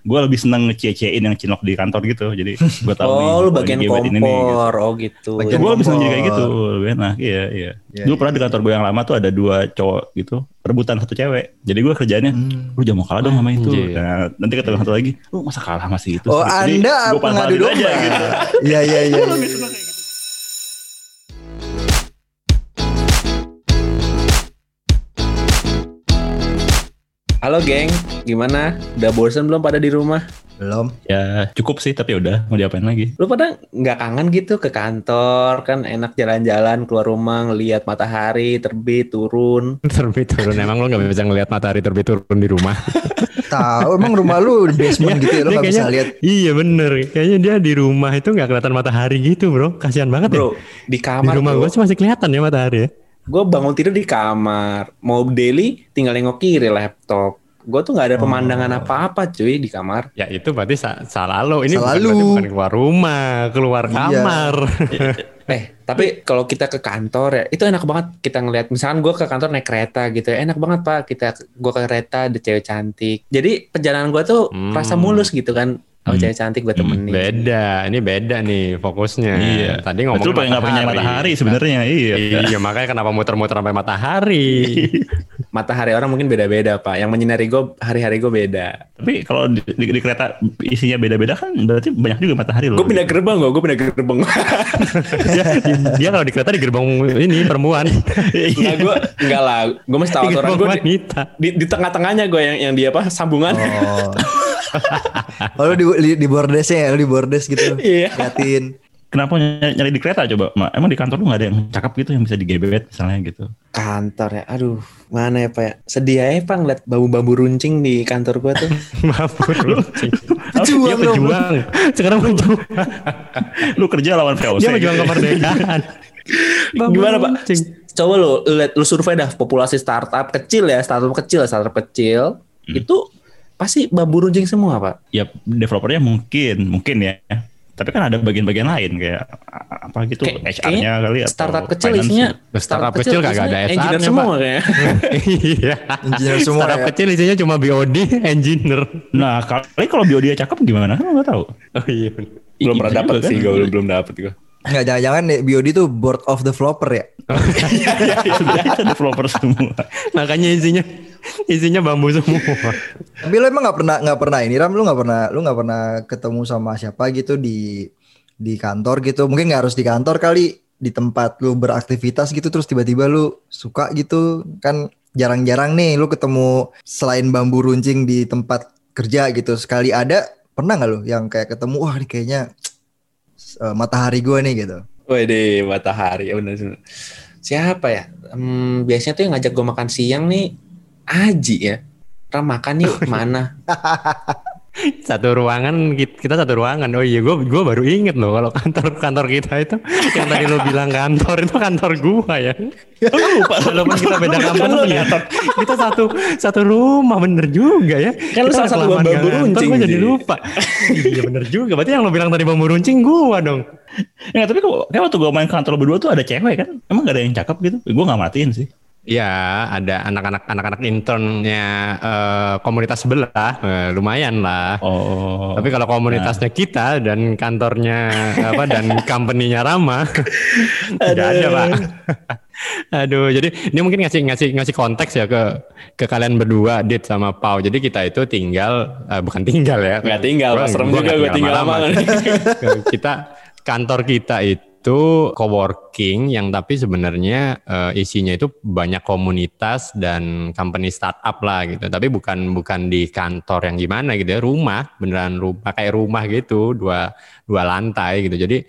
gue lebih seneng ngecie-ciein yang cinlok di kantor gitu. Jadi gue tahu nih, Oh, lu oh, bagian ini gebet ini nih, gitu. kompor. Oh gitu. Bagian Ya, gue lebih seneng jadi kayak kompor. gitu, lebih enak. Iya, iya. Iya, Dulu iya, pernah di kantor gue yang lama tuh ada dua cowok gitu, rebutan satu cewek. Jadi gue kerjanya, Hmm. lu jangan mau kalah dong sama itu. Anjir. Nah, nanti kata satu lagi, lu masa kalah sama si itu? Oh, sih?" Jadi, Anda pengadu domba. aja gitu. Iya, iya, iya. Halo geng, gimana? Udah bosen belum pada di rumah? Belum. Ya cukup sih, tapi udah mau diapain lagi? Lu pada nggak kangen gitu ke kantor? Kan enak jalan-jalan keluar rumah, ngelihat matahari terbit turun. terbit turun emang lo nggak bisa ngelihat matahari terbit turun di rumah Tahu emang rumah lu di basement gitu ya lu Dia gak bisa lihat. iya bener kayaknya dia di rumah itu nggak kelihatan matahari gitu bro kasihan banget ya Bro, di di kamar rumah bro. gue sih masih kelihatan ya matahari ya Gue bangun tidur di kamar. Mau daily tinggal nengok kiri laptop. Gue tuh nggak ada Oh. pemandangan apa-apa cuy di kamar. ya itu berarti sa- salah lo ini Salah bukan, bukan keluar rumah keluar Iya. kamar Eh, tapi kalau kita ke kantor ya, itu enak banget kita ngelihat. Misalkan gue ke kantor naik kereta gitu ya, enak banget pak. Kita gue ke kereta ada cewek cantik. Jadi perjalanan gue tuh Hmm. rasa mulus gitu kan. Oh Hmm. cewek cantik gue Hmm, temenin. beda ini beda nih fokusnya Iya. tadi ngomong Betul pengen nggak punya matahari sebenarnya, iya. iya makanya kenapa muter-muter sampai matahari Matahari orang mungkin beda-beda pak. Yang menyinari gue hari-hari gue beda. Tapi kalau di, di- di kereta isinya beda-beda kan berarti banyak juga matahari loh. Gue pindah gerbang gue, gue pindah gerbang. dia, dia kalau di kereta di gerbang ini perempuan Enggak gue, enggak lah. Gue mesti tahu gerbang gue di, di, di tengah-tengahnya gue yang yang dia apa sambungan. Oh. oh lu di, di, di bordesnya ya, di bordes gitu. Iya. Liatin. Kenapa ny- nyari di kereta coba? Ma? Emang di kantor lu nggak ada yang cakep gitu yang bisa digebet misalnya gitu? Kantor ya, aduh mana ya pak ya. Sedih aja pak ngeliat bambu-bambu runcing di kantor gue tuh. Mabur runcing. Pejuang Dia dong, pejuang. Sekarang pejuang. Lu kerja lawan VOC. Dia pejuang kemerdekaan. Gimana pak? Runcing. Coba lu lu lihat lu survei dah populasi startup kecil ya, startup kecil, startup kecil itu pasti bambu runcing semua pak. Ya developernya mungkin, mungkin ya. Tapi kan ada bagian-bagian lain kayak apa gitu Kayak- HR-nya kali atau Startup kecil finance. isinya Startup kecil kagak ada isinya engineer SR-nya, semua Pak. kayaknya. Iya. Engineer semua Startup ya. kecil isinya cuma BOD, engineer. Nah, kali kalau bio dia cakep gimana? Kan nggak tahu. Oh iya. Belum pernah Itu dapat juga sih, kan. gue belum belum dapat gue. Enggak jangan-jangan nih, BOD tuh board of developer ya. Itu developer semua. Makanya isinya isinya bambu semua. Tapi lu emang nggak pernah nggak pernah ini Ram lu nggak pernah lu nggak pernah ketemu sama siapa gitu di di kantor gitu mungkin nggak harus di kantor kali di tempat lu beraktivitas gitu terus tiba-tiba lu suka gitu kan jarang-jarang nih lu ketemu selain bambu runcing di tempat kerja gitu sekali ada pernah nggak lu yang kayak ketemu wah ini kayaknya eh, matahari gua nih gitu Wede matahari ya benar benar. Siapa ya? Hmm, biasanya tuh yang ngajak gue makan siang nih Aji ya. Ram makan yuk mana? Satu ruangan kit- kita satu ruangan. Oh iya, gue gua baru inget loh kalau kantor kantor kita itu yang tadi lo bilang kantor itu kantor gua ya. Lupa walaupun kita beda company ya. Kita satu satu rumah bener juga ya. Kan lu Kita salah satu bambu runcing, gua jadi lupa. iya bener juga. Berarti yang lo bilang tadi bambu runcing gua dong. Ya, tapi kok kayak waktu gue main kantor berdua tuh ada cewek kan? Emang gak ada yang cakep gitu? Gue gak matiin sih. Ya, ada anak-anak anak-anak internnya eh, komunitas sebelah, Eh, lumayan lah. Oh. Tapi kalau komunitasnya kita dan kantornya apa dan company-nya Rama, nggak ada pak. Aduh, jadi ini mungkin ngasih ngasih ngasih konteks ya ke ke kalian berdua, Dit sama Pau. Jadi kita itu tinggal eh, bukan tinggal ya. Nggak tinggal, Gua-. Serem gua juga gua tinggal lama. kita kantor kita itu coworking yang tapi sebenarnya eh, isinya itu banyak komunitas dan company startup lah gitu. Tapi bukan bukan di kantor yang gimana gitu ya, rumah, beneran rumah kayak rumah gitu, dua dua lantai gitu. Jadi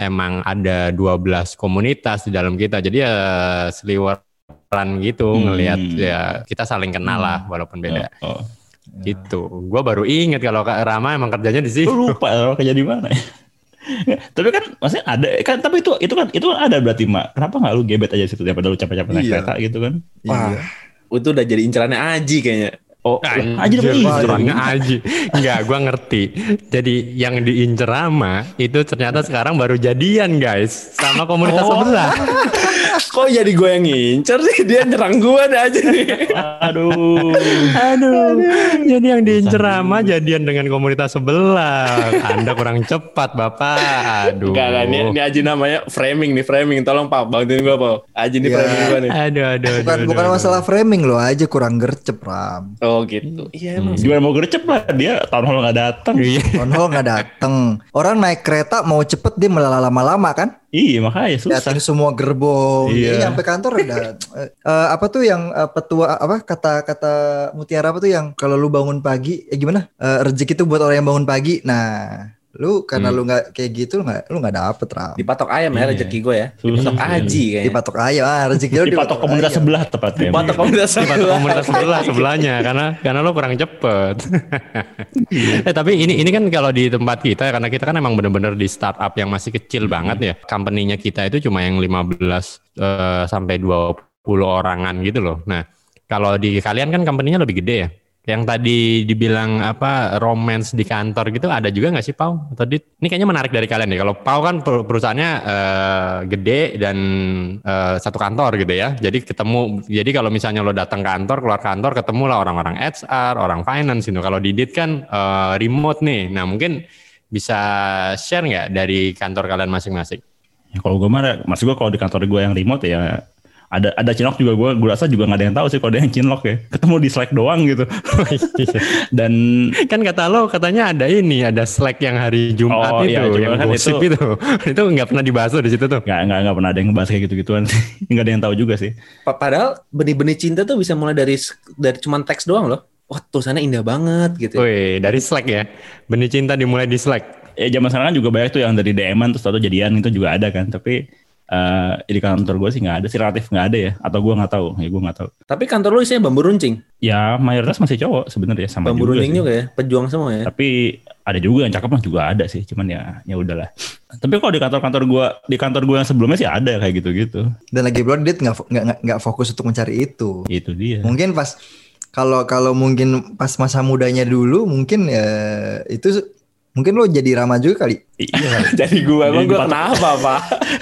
emang ada 12 komunitas di dalam kita. Jadi ya seliweran gitu Hmm. ngelihat ya kita saling kenal lah walaupun beda Oh. gitu. Gua baru inget kalau Kak Rama emang kerjanya di sini. Lu lupa ya, kerja di mana ya? tapi kan maksudnya ada kan tapi itu itu kan itu kan ada berarti mak kenapa nggak lu gebet aja situ daripada lu capek-capek naik Iya. kereta gitu kan Wah, Iya. itu udah jadi incerannya Aji kayaknya. Oh, Aji dapat Aji, Aji. Enggak, gua ngerti. Jadi yang diincer Rama itu ternyata sekarang baru jadian guys sama komunitas sebelah. Kok jadi gue yang ngincer sih? Dia nyerang gue aja nih. Aduh. Aduh. Jadi yang diincer Rama jadian dengan komunitas sebelah. Anda kurang cepat, Bapak. Aduh. Enggak, enggak. Ini, ini Aji namanya framing nih, framing. Tolong Pak, bantuin gue Pak. Aji nih Iya. framing gue nih. Aduh, aduh, Bukan aduh, bukan aduh. masalah framing lo aja kurang gercep Ram. Oh gitu. Iya emang. Gimana mau gercep lah dia tahun hall nggak datang. Iya. Town hall nggak dateng. Orang naik kereta mau cepet dia malah lama-lama kan? Iya makanya susah. Liatin semua gerbong. Iya. Iya. sampai kantor ada eh, eh, apa tuh yang eh, petua apa kata-kata mutiara apa tuh yang kalau lu bangun pagi eh gimana? Eh, rezeki itu buat orang yang bangun pagi. Nah, lu karena Hmm. lu nggak kayak gitu lu nggak lu nggak dapet Ram. Dipatok ayam ya Iya. rezeki gue ya. Susah. Dipatok Aji kayaknya. Dipatok ayam, ah, rezeki lu Dipatok komunitas sebelah tepatnya. Dipatok komunitas Di sebelah. komunitas sebelah sebelahnya karena karena lo kurang cepet. eh tapi ini ini kan kalau di tempat kita karena kita kan emang bener-bener di startup yang masih kecil banget ya. Company-nya kita itu cuma yang 15 eh, sampai 20 orangan gitu loh. Nah, kalau di kalian kan company-nya lebih gede ya. Yang tadi dibilang apa romance di kantor gitu ada juga nggak sih Pau atau Dit? Ini kayaknya menarik dari kalian deh. Kalau Pau kan per- perusahaannya eh, gede dan eh, satu kantor gitu ya. Jadi ketemu. Jadi kalau misalnya lo datang kantor, keluar kantor, ketemu lah orang-orang HR, orang finance gitu. Kalau di Dit kan eh, remote nih. Nah mungkin bisa share nggak dari kantor kalian masing-masing? Ya, kalau gue mah, maksud gue kalau di kantor gue yang remote ya ada ada cinlok juga gue gue rasa juga nggak ada yang tahu sih kalau ada yang cinlok ya ketemu di Slack doang gitu dan kan kata lo katanya ada ini, ada Slack yang hari Jumat Oh, itu, iya, yang kan gosip itu- itu. Itu nggak pernah dibahas tuh di situ tuh. nggak nggak nggak pernah ada yang ngebahas kayak gitu gituan nggak ada yang tahu juga sih Pa- Padahal benih-benih cinta tuh bisa mulai dari dari cuman teks doang loh. Wah tulisannya indah banget gitu. Wih, dari Slack ya. Benih cinta dimulai di Slack. ya zaman sekarang kan juga banyak tuh yang dari DM-an terus atau jadian itu juga ada kan tapi eh di kantor gue sih nggak ada sih relatif nggak ada ya atau gue nggak tahu ya gue nggak tahu Tapi kantor lu isinya bambu runcing. ya mayoritas masih cowok sebenarnya sama Bambu juga runcing sih. juga ya. Pejuang semua ya. tapi ada juga yang cakep mah juga ada sih cuman ya ya udahlah tapi kalau di kantor-kantor gua di kantor gua yang sebelumnya sih ada kayak gitu-gitu Dan lagi belum dia nggak nggak- nggak fokus untuk mencari itu. itu dia Mungkin pas kalau kalau mungkin pas masa mudanya dulu mungkin ya itu mungkin lo jadi ramah juga kali. iya Jadi gua emang gua kenapa pak?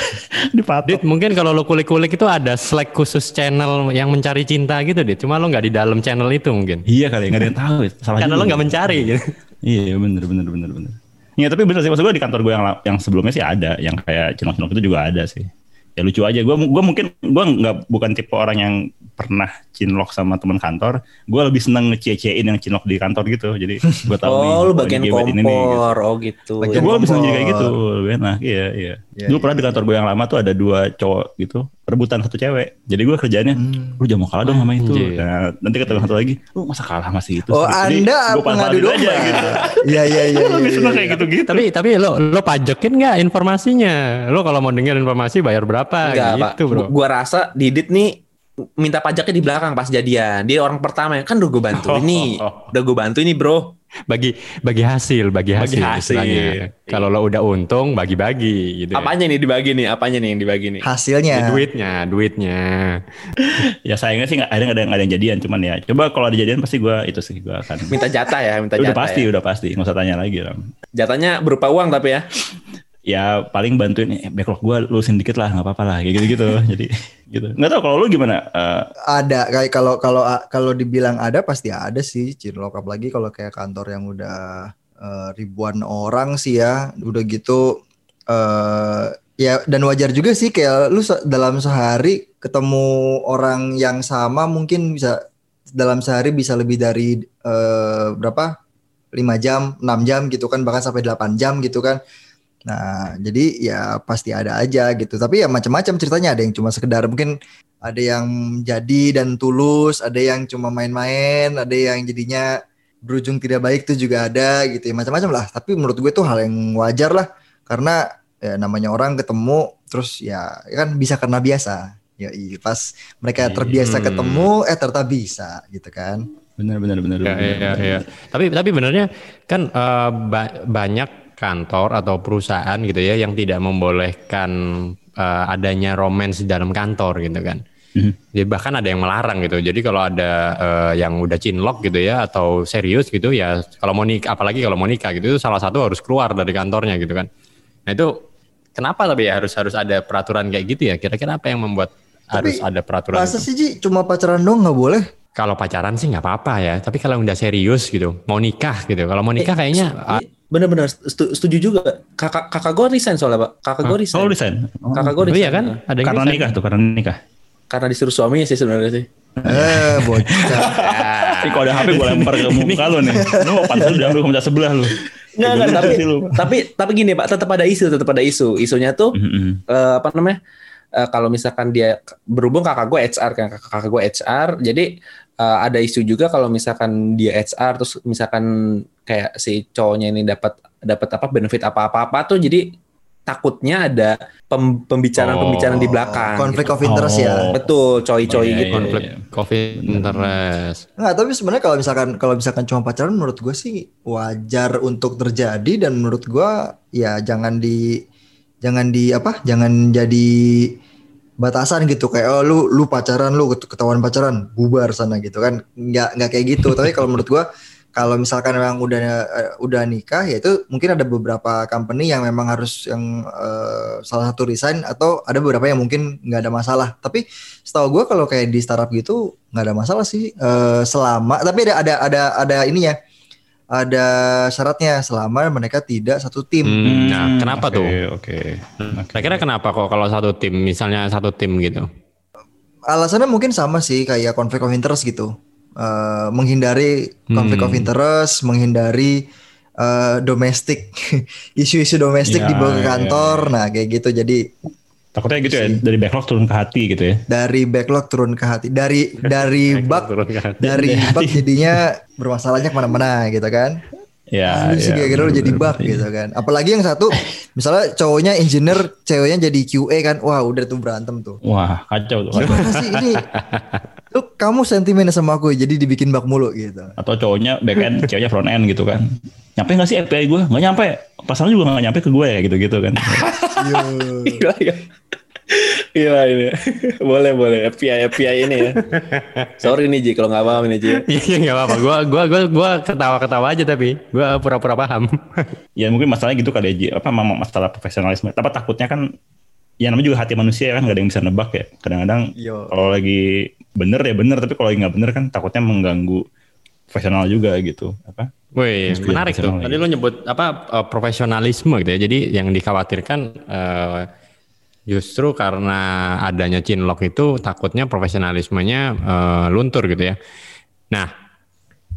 dipatok Dit, mungkin kalau lo kulik-kulik itu ada Slack khusus channel yang mencari cinta gitu, Dit. Cuma lo nggak di dalam channel itu mungkin. iya kali nggak ada yang tahu salah Karena juga. lo nggak mencari gitu. iya bener bener bener bener Iya tapi bener sih maksud gua di kantor gua yang yang sebelumnya sih ada yang kayak cinlok-cinlok itu juga ada sih ya lucu aja gua gua mungkin gua nggak bukan tipe orang yang pernah cinlok sama teman kantor gua lebih seneng ngecie-ciein yang cinlok di kantor gitu jadi gua tahu nih, Oh lu ini bagian gebet ini nih, gitu. kompor. Oh gitu. Gue lebih seneng jadi kayak kompor. gitu lebih enak iya iya Iya, dulu pernah di kantor gue yang lama tuh ada dua cowok gitu rebutan satu cewek jadi gue kerjanya Hmm. lu jangan mau kalah dong sama itu nah, nanti ketemu satu lagi lu masa kalah masih itu Oh sih?" Jadi anda pengadu domba. aja gitu Iya iya iya. Lebih iya, seneng iya. kayak gitu gitu tapi tapi lo lo pajekin nggak informasinya? Lo kalau mau denger informasi bayar berapa Enggak pak. gitu, bro? Gua rasa Didit nih minta pajaknya di belakang pas jadian. Dia orang pertama yang kan udah gue bantu ini. Udah gue bantu ini bro. Bagi bagi hasil, bagi Bagi hasil, hasil. istilahnya. Iya. Kalau lo udah untung bagi-bagi gitu. ya. Apanya nih dibagi nih? Apanya nih yang dibagi nih? Hasilnya. Ya, duitnya, duitnya. ya sayangnya sih nggak ada nggak ada ada yang jadian cuman ya coba kalau ada jadian pasti gue itu sih gue akan Minta jatah ya, minta udah jatah. pasti ya. udah pasti nggak usah tanya lagi Ram. Jatahnya berupa uang tapi ya. Ya paling bantuin eh, backlog gue lurusin dikit lah nggak apa-apa lah kayak gitu gitu jadi gitu. Nggak tahu kalau lu gimana? Eh, Ada kayak kalau kalau kalau dibilang ada pasti ada sih cinlok. Apalagi kalau kayak kantor yang udah eh, ribuan orang sih ya udah gitu eh ya dan wajar juga sih kayak lu dalam sehari ketemu orang yang sama mungkin bisa dalam sehari bisa lebih dari eh, berapa? 5 jam 6 jam gitu kan bahkan sampai 8 jam gitu kan Nah, jadi ya pasti ada aja gitu. Tapi ya macam-macam ceritanya. Ada yang cuma sekedar mungkin ada yang jadi dan tulus, ada yang cuma main-main, ada yang jadinya berujung tidak baik itu juga ada gitu ya macam-macam lah. Tapi menurut gue itu hal yang wajar lah karena ya namanya orang ketemu terus ya kan bisa karena biasa. Ya pas mereka terbiasa Hmm. ketemu eh ternyata bisa gitu kan. bener bener bener, Ya, bener, ya, bener. ya. Tapi tapi benernya kan eh, ba- banyak kantor atau perusahaan gitu ya yang tidak membolehkan eh, adanya romance di dalam kantor gitu kan. Mhm. Jadi bahkan ada yang melarang gitu. Jadi kalau ada eh, yang udah cinlok gitu ya atau serius gitu ya kalau mau nikah apalagi kalau mau nikah gitu itu salah satu harus keluar dari kantornya gitu kan. Nah itu kenapa tapi ya harus harus ada peraturan kayak gitu ya? Kira-kira apa yang membuat Tapi, harus ada peraturan? Masa sih Ji cuma pacaran dong nggak boleh? Kalau pacaran sih nggak apa-apa ya. Tapi kalau udah serius gitu, mau nikah gitu. Kalau mau nikah kayaknya ah, Bener-bener setu- setuju juga. Kakak kakak gue resign soalnya pak. Kakak gue resign. Oh resign. Oh, Kakak gue oh resign. iya kan? Ada yang karena resign. nikah tuh, karena nikah. Karena disuruh suaminya sih sebenarnya sih. Eh bocah. Tapi kalau ada HP gue lempar ke muka lu nih. Lu mau pantas lu diambil ke meja sebelah lu. Nggak, nggak, Gimana tapi, lu? tapi tapi gini pak, tetap ada isu, tetap ada isu. Isunya tuh Mhm. eh, apa namanya? eh, kalau misalkan dia berhubung kakak gue HR kan, kakak, kakak gue HR, jadi eh, ada isu juga kalau misalkan dia HR terus misalkan kayak si cowoknya ini dapat dapat apa benefit apa apa apa tuh jadi takutnya ada pem- pembicaraan-pembicaraan di belakang. Konflik gitu. of interest ya. Oh. Betul, coy-coy Oh, iya, gitu. iya, konflik iya. covid interest. Nggak, tapi sebenarnya kalau misalkan kalau misalkan cuma pacaran menurut gue sih wajar untuk terjadi dan menurut gue ya jangan di jangan di apa? Jangan jadi batasan gitu kayak oh lu lu pacaran lu ket- ketahuan pacaran bubar sana gitu kan nggak nggak kayak gitu tapi kalau menurut gue kalau misalkan memang udah eh, udah nikah ya itu mungkin ada beberapa company yang memang harus yang eh, salah satu resign atau ada beberapa yang mungkin nggak ada masalah. Tapi setahu gue kalau kayak di startup gitu nggak ada masalah sih. Eh, selama tapi ada ada ada ada ini ya ada syaratnya selama mereka tidak satu tim. Hmm, nah, kenapa oke, tuh? Oke. Kira-kira kenapa kok kalau satu tim, misalnya satu tim gitu? alasannya mungkin sama sih kayak konflik of interest gitu Eh, menghindari konflik of Hmm. interest menghindari eh, domestik isu-isu domestik Ya, dibawa ke ya, kantor nah kayak gitu jadi Takutnya gitu ya dari backlog turun ke hati gitu ya. dari backlog turun ke hati dari dari bug dari bug jadinya bermasalahnya ke mana-mana gitu kan Ya. Anjing sih ya, lu jadi bug gitu kan. Apalagi yang satu misalnya cowoknya engineer, ceweknya jadi QA kan. Wah, udah tuh berantem tuh. Wah kacau tuh. Gimana sih ini? Lu kamu sentimen sama aku jadi dibikin bug mulu gitu. Atau cowoknya back end, ceweknya front end gitu kan. Nyampe gak sih API gue? Gak nyampe. Pasalnya juga gak nyampe ke gue ya gitu-gitu kan. Yo. Gila, gila. Gila ini. boleh, boleh. API, API ini ya. Sorry nih Ji, kalau nggak paham nih Ji. Iya iya, nggak apa-apa. Gua gua gua gua ketawa-ketawa aja tapi gua pura-pura paham. ya mungkin masalahnya gitu kali ya Ji. Apa masalah profesionalisme. Tapi takutnya kan ya namanya juga hati manusia kan gak ada yang bisa nebak ya. Kadang-kadang Yo. kalau lagi bener ya bener tapi kalau lagi nggak bener kan takutnya mengganggu profesional juga gitu. Apa? Wih, Mesti menarik tuh. Tadi gitu. lo nyebut apa eh, profesionalisme gitu ya. Jadi yang dikhawatirkan eh, justru karena adanya chinlock itu takutnya profesionalismenya eh, luntur gitu ya. Nah,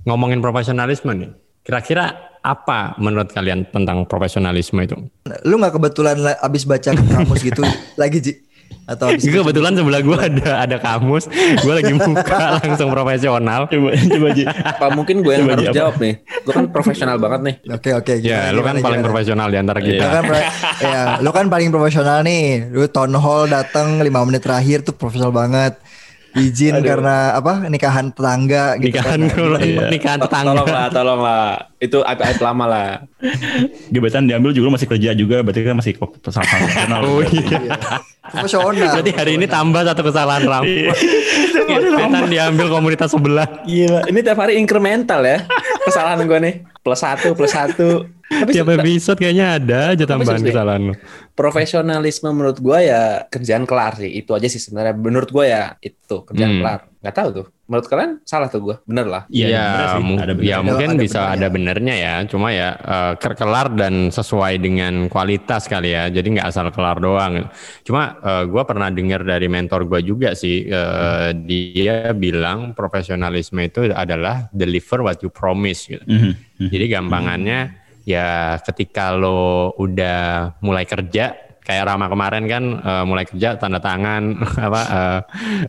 ngomongin profesionalisme nih. Kira-kira apa menurut kalian tentang profesionalisme itu? Lu nggak kebetulan la- abis baca kamus gitu lagi Ji? Atau abis Gue kebetulan sebelah gue ada ada kamus, gue lagi buka langsung profesional. Coba coba Ji. Apa mungkin gue yang Coba, harus Ji, jawab nih? Gue kan profesional banget nih. Oke oke. Ya, gimana, lu kan gimana, paling gimana? profesional di antara Lu kita. kan, pro- ya, lu kan paling profesional nih. Lu town hall datang 5 menit terakhir tuh profesional banget. Izin karena apa? Nikahan tetangga gitu Nikahan kan. Iya. nikahan tetangga. Tolonglah, tolonglah. Itu aib-aib lama lah. Gebetan diambil juga masih kerja juga berarti kan masih profesional. Oh iya. Iya. Profesional. Berarti hari ini tambah satu kesalahan ram. Gebetan diambil komunitas sebelah. Gila, ini tiap hari incremental ya. Kesalahan gue nih. Plus satu, plus satu. Tapi Tiap episode kayaknya ada aja tambahan kesalahan lu. profesionalisme menurut gue ya kerjaan kelar sih. Itu aja sih sebenarnya. Menurut gue ya itu kerjaan Hmm. kelar. Gak tahu tuh. Menurut kalian salah tuh gue. Bener lah. Iya, ya, bener sih. mu- Ada bener. ya mungkin ada bisa benernya. ada benernya ya. Cuma ya eh, ker- kelar dan sesuai dengan kualitas kali ya. Jadi nggak asal kelar doang. Cuma eh, gua pernah dengar dari mentor gua juga sih. eh, dia bilang profesionalisme itu adalah deliver what you promise gitu. Mhm, mhm. Jadi gampangannya ya ketika lo udah mulai kerja kayak Rama kemarin kan eh, mulai kerja tanda tangan apa eh,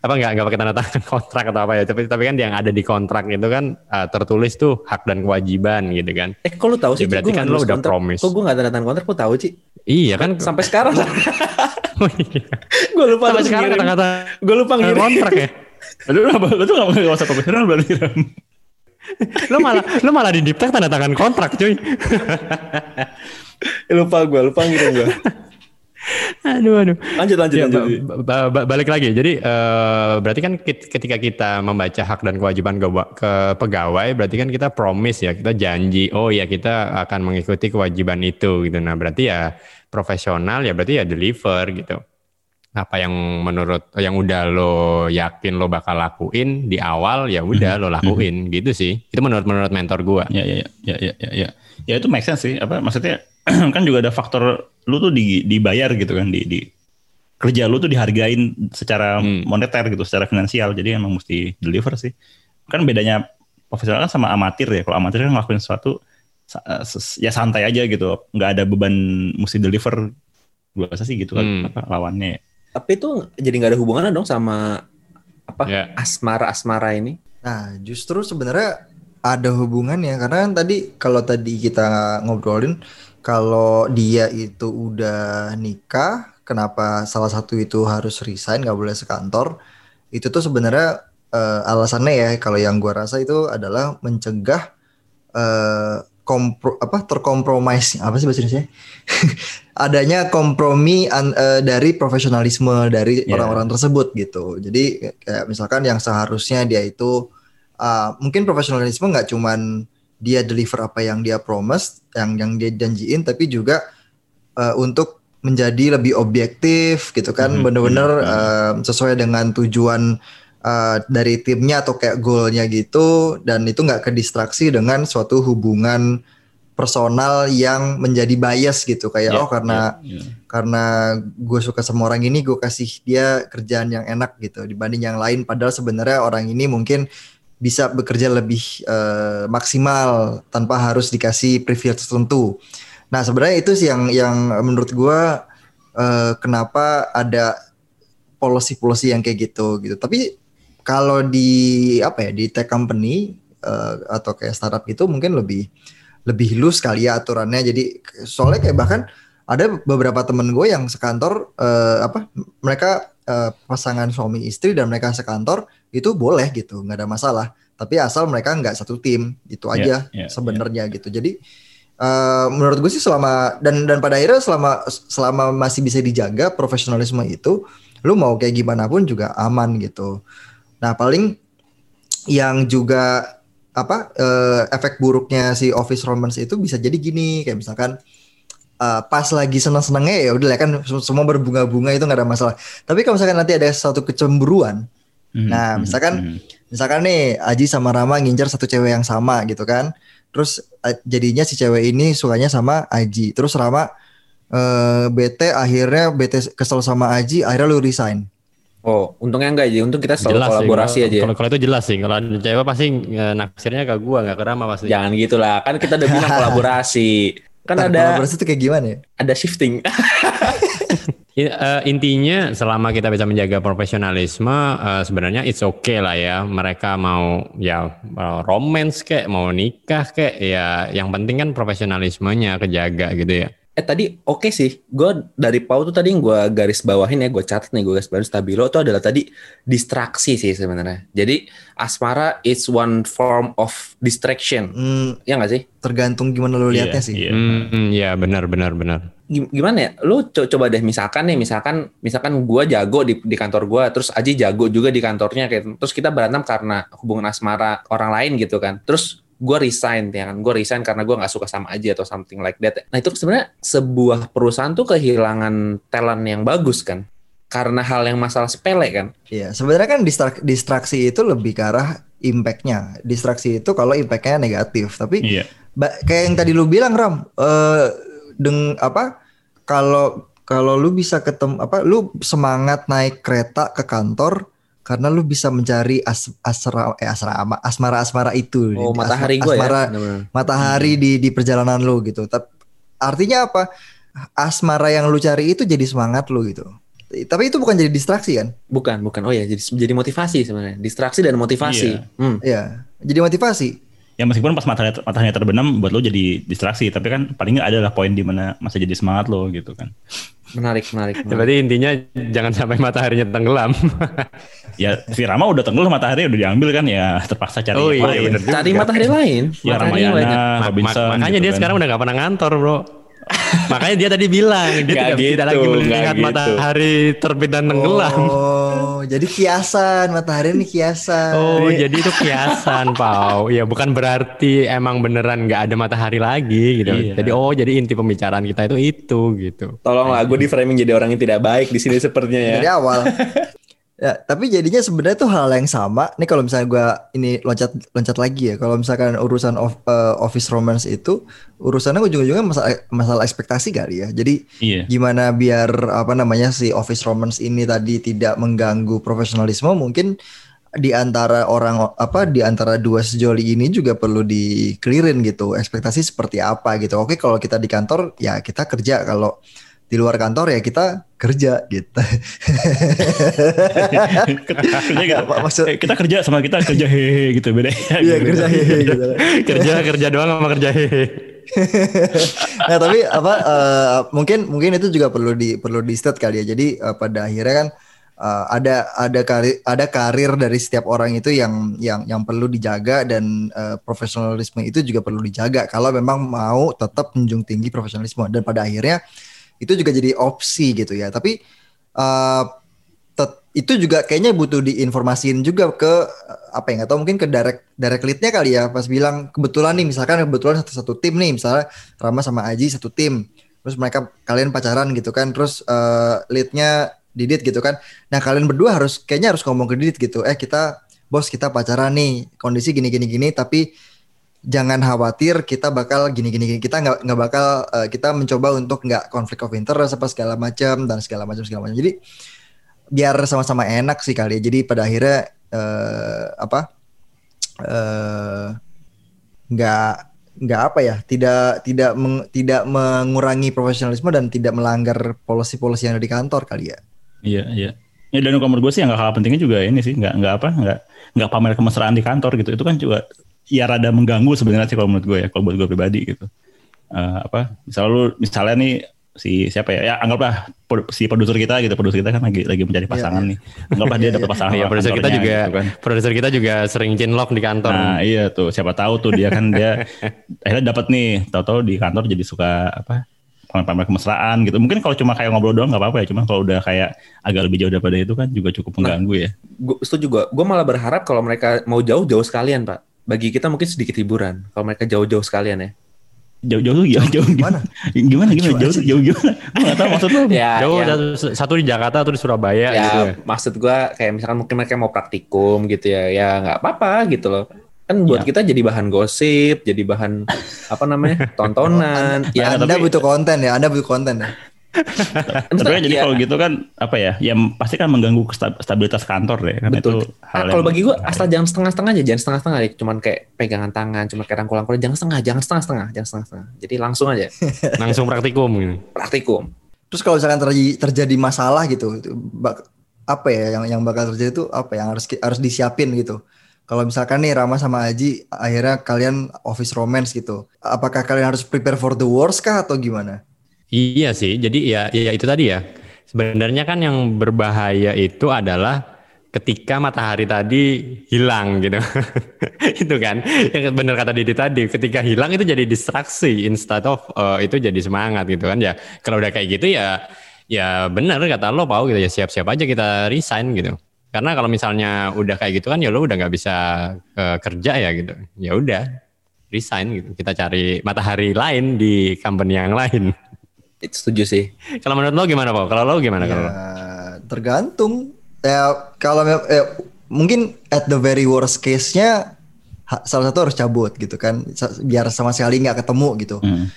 apa nggak nggak pakai tanda tangan kontrak atau apa ya tapi tapi kan yang ada di kontrak itu kan eh, tertulis tuh hak dan kewajiban gitu kan Eh kok lu tahu sih? Ya, berarti kan nggak lu udah kontrak. promise. Kok gue gak tanda tangan kontrak? Kok tahu sih? iya kan Sampai sekarang. Oh, iya. gue lupa sampai sekarang kata-kata Gue lupa ngirim. kontrak ya apa? Lu tuh gak, gak usah berarti lo malah lo malah di diptek tanda tangan kontrak cuy lupa gue, lupa ngirim gue. Aduh, aduh. Lanjut lanjut Ya, lanjut. ba- ba- ba- balik lagi. Jadi eh, berarti kan ketika kita membaca hak dan kewajiban ke, ke pegawai, berarti kan kita promise ya, kita janji, oh ya kita akan mengikuti kewajiban itu gitu. Nah berarti ya profesional ya berarti ya deliver gitu. Apa yang menurut yang udah lo yakin lo bakal lakuin di awal ya udah lo lakuin gitu sih. Itu menurut menurut mentor gua. Ya, ya, ya, ya, ya, ya, ya. Ya itu make sense sih. Apa maksudnya kan juga ada faktor lu tuh di, dibayar gitu kan di, di kerja lu tuh dihargain secara Hmm. moneter gitu, secara finansial. Jadi emang mesti deliver sih. Kan bedanya profesional kan sama amatir ya. Kalau amatir kan ngelakuin sesuatu eh, ya santai aja gitu, nggak ada beban mesti deliver. Gue rasa sih gitu kan Hmm. apa, lawannya. ya. Tapi itu jadi nggak ada hubungannya dong sama apa Ya. asmara asmara ini? Nah, justru sebenarnya ada hubungannya karena kan tadi kalau tadi kita ngobrolin kalau dia itu udah nikah, kenapa salah satu itu harus resign nggak boleh sekantor? Itu tuh sebenarnya eh, alasannya ya kalau yang gua rasa itu adalah mencegah eh, kompro apa terkompromis apa sih bahasa Indonesia? adanya kompromi an- eh, dari profesionalisme dari Iya. orang-orang tersebut gitu. Jadi kayak misalkan yang seharusnya dia itu uh, mungkin profesionalisme nggak cuman dia deliver apa yang dia promise, yang yang dia janjiin, tapi juga uh, untuk menjadi lebih objektif gitu kan, Mhm, bener-bener mhm, uh, sesuai dengan tujuan uh, dari timnya atau kayak goalnya gitu, dan itu nggak kedistraksi dengan suatu hubungan personal yang menjadi bias gitu. Kayak Ya, oh karena ya, ya. karena gue suka sama orang ini gue kasih dia kerjaan yang enak gitu dibanding yang lain. Padahal sebenarnya orang ini mungkin bisa bekerja lebih eh, maksimal tanpa harus dikasih privilege tertentu. Nah sebenarnya itu sih yang yang menurut gue eh, kenapa ada policy-policy yang kayak gitu gitu. Tapi kalau di apa ya di tech company eh, atau kayak startup gitu mungkin lebih lebih loose kali ya aturannya. Jadi soalnya kayak bahkan ada beberapa temen gue yang sekantor eh, apa mereka eh, pasangan suami istri dan mereka sekantor itu boleh gitu nggak ada masalah. Tapi asal mereka nggak satu tim itu Ya, aja ya, sebenarnya gitu. Jadi eh, menurut gue sih selama dan dan pada akhirnya selama selama masih bisa dijaga profesionalisme itu lu mau kayak gimana pun juga aman gitu. Nah paling yang juga apa eh, efek buruknya si office romance itu bisa jadi gini kayak misalkan eh, pas lagi seneng-senengnya ya udah lah kan sem- semua berbunga-bunga itu nggak ada masalah tapi kalau misalkan nanti ada satu kecemburuan Mhm, Nah, mhm, misalkan mhm. misalkan nih Aji sama Rama ngincar satu cewek yang sama gitu kan terus jadinya si cewek ini sukanya sama Aji terus Rama eh, bete akhirnya bete kesel sama Aji akhirnya lu resign Oh, untungnya enggak aja. Untung kita selalu Jelas sih, kolaborasi kalau- aja. ya. Kalau kalau itu jelas sih. Kalau cewek pasti eh, naksirnya ke gua nggak ke Rama pasti. Jangan gitulah. Kan kita udah bilang kolaborasi. Kan Ntar ada kolaborasi tuh kayak gimana ya? ada shifting. Eh, intinya selama kita bisa menjaga profesionalisme eh, sebenarnya it's okay lah ya. Mereka mau ya eh, romance kek mau nikah kek ya yang penting kan profesionalismenya kejaga gitu ya Eh tadi oke sih, gue dari Pau tuh tadi yang gue garis bawahin ya, gue catat nih gue garis bawahin stabilo itu adalah tadi distraksi sih sebenarnya. Jadi asmara is one form of distraction, Hmm, ya nggak sih? tergantung gimana lu Iya, lihatnya sih iya. Hmm, ya benar benar benar Gim- Gimana ya? Lu co- coba deh misalkan nih, misalkan misalkan gue jago di, di kantor gue, terus Aji jago juga di kantornya, kayak terus kita berantem karena hubungan asmara orang lain gitu kan. Terus gue resign ya kan, gue resign karena gue nggak suka sama Aji atau something like that. Nah itu sebenarnya sebuah perusahaan tuh kehilangan talent yang bagus kan, karena hal yang masalah sepele kan. Iya, sebenarnya kan distrak- distraksi itu lebih ke arah impact-nya. Distraksi itu kalau impact-nya negatif, tapi Iya. kayak yang tadi lu bilang Ram, eh deng apa kalau kalau lu bisa ketemu apa lu semangat naik kereta ke kantor karena lu bisa mencari as, asra eh asrama asmara-asmara itu. Oh Asma- matahari gue ya. asmara- bener-bener. matahari di di perjalanan lu gitu. Tapi artinya apa? Asmara yang lu cari itu jadi semangat lu gitu. Tapi itu bukan jadi distraksi kan? Bukan, bukan. Oh ya, jadi jadi motivasi sebenarnya. Distraksi dan motivasi. Iya. Hmm. Iya, jadi motivasi. Ya meskipun pas matahari mataharinya terbenam buat lo jadi distraksi, tapi kan paling nggak ada lah poin di mana masa jadi semangat lo gitu kan. Menarik, menarik. ya, menarik. berarti intinya jangan sampai mataharinya tenggelam Ya si Rama udah tenggelam matahari udah diambil kan ya terpaksa cari Oh, iya, lain. juga. Cari matahari lain. Ya Matahari Ramayana, banyak. Ma- ma- Robinson. makanya gitu dia kan. sekarang udah nggak pernah ngantor bro Makanya dia tadi bilang dia Nggak tidak, tidak gitu, lagi melihat gitu. matahari terbit dan tenggelam. Oh, jadi kiasan matahari ini kiasan. Oh, jadi itu kiasan, Pau. Ya bukan berarti emang beneran nggak ada matahari lagi gitu. Iya. Jadi oh, jadi inti pembicaraan kita itu itu gitu. Tolonglah gue di framing jadi orang yang tidak baik di sini sepertinya ya. dari awal. ya, tapi jadinya sebenarnya tuh hal yang sama. Nih kalau misalnya gua ini loncat loncat lagi ya. Kalau misalkan urusan of, eh, office romance itu urusannya ujung-ujungnya masalah masalah ekspektasi kali ya. Jadi Iya. gimana biar apa namanya si office romance ini tadi tidak mengganggu profesionalisme mungkin di antara orang apa di antara dua sejoli ini juga perlu dikelirin gitu ekspektasi seperti apa gitu oke kalau kita di kantor ya kita kerja kalau di luar kantor ya kita kerja gitu kerja gak? Apa maksud- Eh, kita kerja sama kita kerja hehe gitu beda. iya kerja hehe gitu kerja kerja doang sama kerja hehe. nah tapi apa eh, mungkin mungkin itu juga perlu di perlu di state kali ya jadi eh, pada akhirnya kan ada ada karir ada karir dari setiap orang itu yang yang yang perlu dijaga dan profesionalisme itu juga perlu dijaga kalau memang mau tetap menjunjung tinggi profesionalisme dan pada akhirnya itu juga jadi opsi gitu ya. Tapi tet- itu juga kayaknya butuh diinformasiin juga ke eh, apa ya nggak tahu mungkin ke direct direct leadnya kali ya. Pas bilang kebetulan nih misalkan kebetulan satu satu tim nih misalnya Rama sama Aji satu tim. Terus mereka kalian pacaran gitu kan. Terus eh, leadnya Didit gitu kan. Nah kalian berdua harus kayaknya harus ngomong ke Didit gitu. Eh kita bos kita pacaran nih. Kondisi gini gini gini tapi jangan khawatir kita bakal gini gini gini kita nggak nggak bakal eh, kita mencoba untuk nggak konflik of interest apa segala macam dan segala macam segala macam jadi biar sama-sama enak sih kali ya. jadi pada akhirnya eh, apa eh, nggak nggak apa ya tidak tidak meng- tidak mengurangi profesionalisme dan tidak melanggar polisi-polisi yang ada di kantor kali ya Iya, iya. Ya dan kalau gue sih yang gak kalah pentingnya juga ini sih, nggak nggak apa, nggak nggak pamer kemesraan di kantor gitu. Itu kan juga ya rada mengganggu sebenarnya sih kalau menurut gue ya, kalau buat gue pribadi gitu. Eh, apa? Misalnya lu, misalnya nih si siapa ya? Ya anggaplah si produser kita gitu, produser kita kan lagi lagi mencari pasangan nih. Anggaplah dia Iya, dapat iya. pasangan. Iya, sama produser kita juga gitu kan. produser kita juga sering cinlok di kantor. Nah iya tuh siapa tahu tuh dia kan dia akhirnya dapat nih tahu-tahu di kantor jadi suka apa pamer-pamer kemesraan gitu mungkin kalau cuma kayak ngobrol doang nggak apa-apa ya cuma kalau udah kayak agak lebih jauh daripada itu kan juga cukup mengganggu ya Gue setuju gue. Gue malah berharap kalau mereka mau jauh-jauh sekalian, Pak. Bagi kita mungkin sedikit hiburan. Kalau mereka jauh-jauh sekalian ya. jauh-jauh tuh jauh, jauh Gimana? gimana gimana jauh jauh gimana gue nggak tahu maksud lo Ya, Jauh ya. satu, satu di Jakarta, satu di Surabaya ya gitu. ya. maksud gua kayak misalkan mungkin mereka mau praktikum gitu ya ya nggak apa-apa gitu loh kan buat Ya. kita jadi bahan gosip jadi bahan apa namanya tontonan Ya, anda tapi- butuh konten ya anda butuh konten ya tapi jadi ya, kalau gitu kan apa ya ya pasti kan mengganggu sta- stabilitas kantor deh kan betul. itu hal Ah, kalau yang- bagi gua asal jangan setengah-setengah aja jangan setengah-setengah aja cuman kayak pegangan tangan cuma kayak rangkul-rangkul jangan setengah jangan setengah-setengah jangan setengah-setengah. Jadi langsung aja. Langsung praktikum gitu. praktikum. Terus kalau misalkan terjadi, terjadi masalah gitu itu bak- apa ya yang yang bakal terjadi itu apa yang harus harus disiapin gitu? Kalau misalkan nih Rama sama Aji akhirnya kalian office romance gitu. Apakah kalian harus prepare for the worst kah atau gimana Iya sih, jadi ya, ya itu tadi ya. Sebenarnya kan yang berbahaya itu adalah ketika matahari tadi hilang gitu. itu kan, yang benar kata Didi tadi, ketika hilang itu jadi distraksi instead of uh, itu jadi semangat gitu kan ya. Kalau udah kayak gitu ya, ya benar kata lo Pau gitu ya siap-siap aja kita resign gitu. Karena kalau misalnya udah kayak gitu kan ya lo udah nggak bisa uh, kerja ya gitu. Ya udah resign gitu. Kita cari matahari lain di company yang lain. Itu setuju sih Kalau menurut lo gimana Pak? Kalau lo gimana ya kalau? tergantung ya kalau eh, mungkin at the very worst case-nya salah satu harus cabut gitu kan biar sama sekali nggak ketemu gitu Hmm.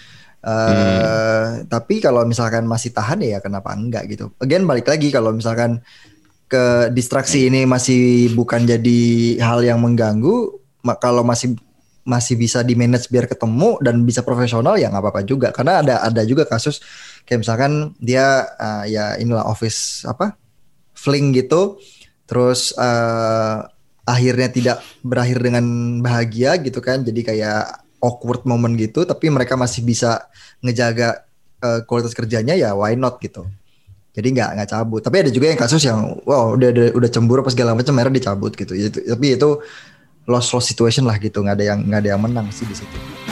Eh, Tapi kalau misalkan masih tahan ya kenapa enggak gitu. Again balik lagi kalau misalkan ke distraksi ini masih bukan jadi hal yang mengganggu, kalau masih masih bisa di manage biar ketemu dan bisa profesional ya nggak apa-apa juga. Karena ada ada juga kasus kayak misalkan dia eh, ya inilah office apa fling gitu, terus eh, akhirnya tidak berakhir dengan bahagia gitu kan, jadi kayak awkward moment gitu, tapi mereka masih bisa ngejaga eh, kualitas kerjanya ya why not gitu. Jadi nggak nggak cabut. Tapi ada juga yang kasus yang wow udah udah, udah cemburu apa segala macam akhirnya dicabut gitu. Itu, tapi itu loss loss situation lah gitu. nggak ada yang nggak ada yang menang sih di situ.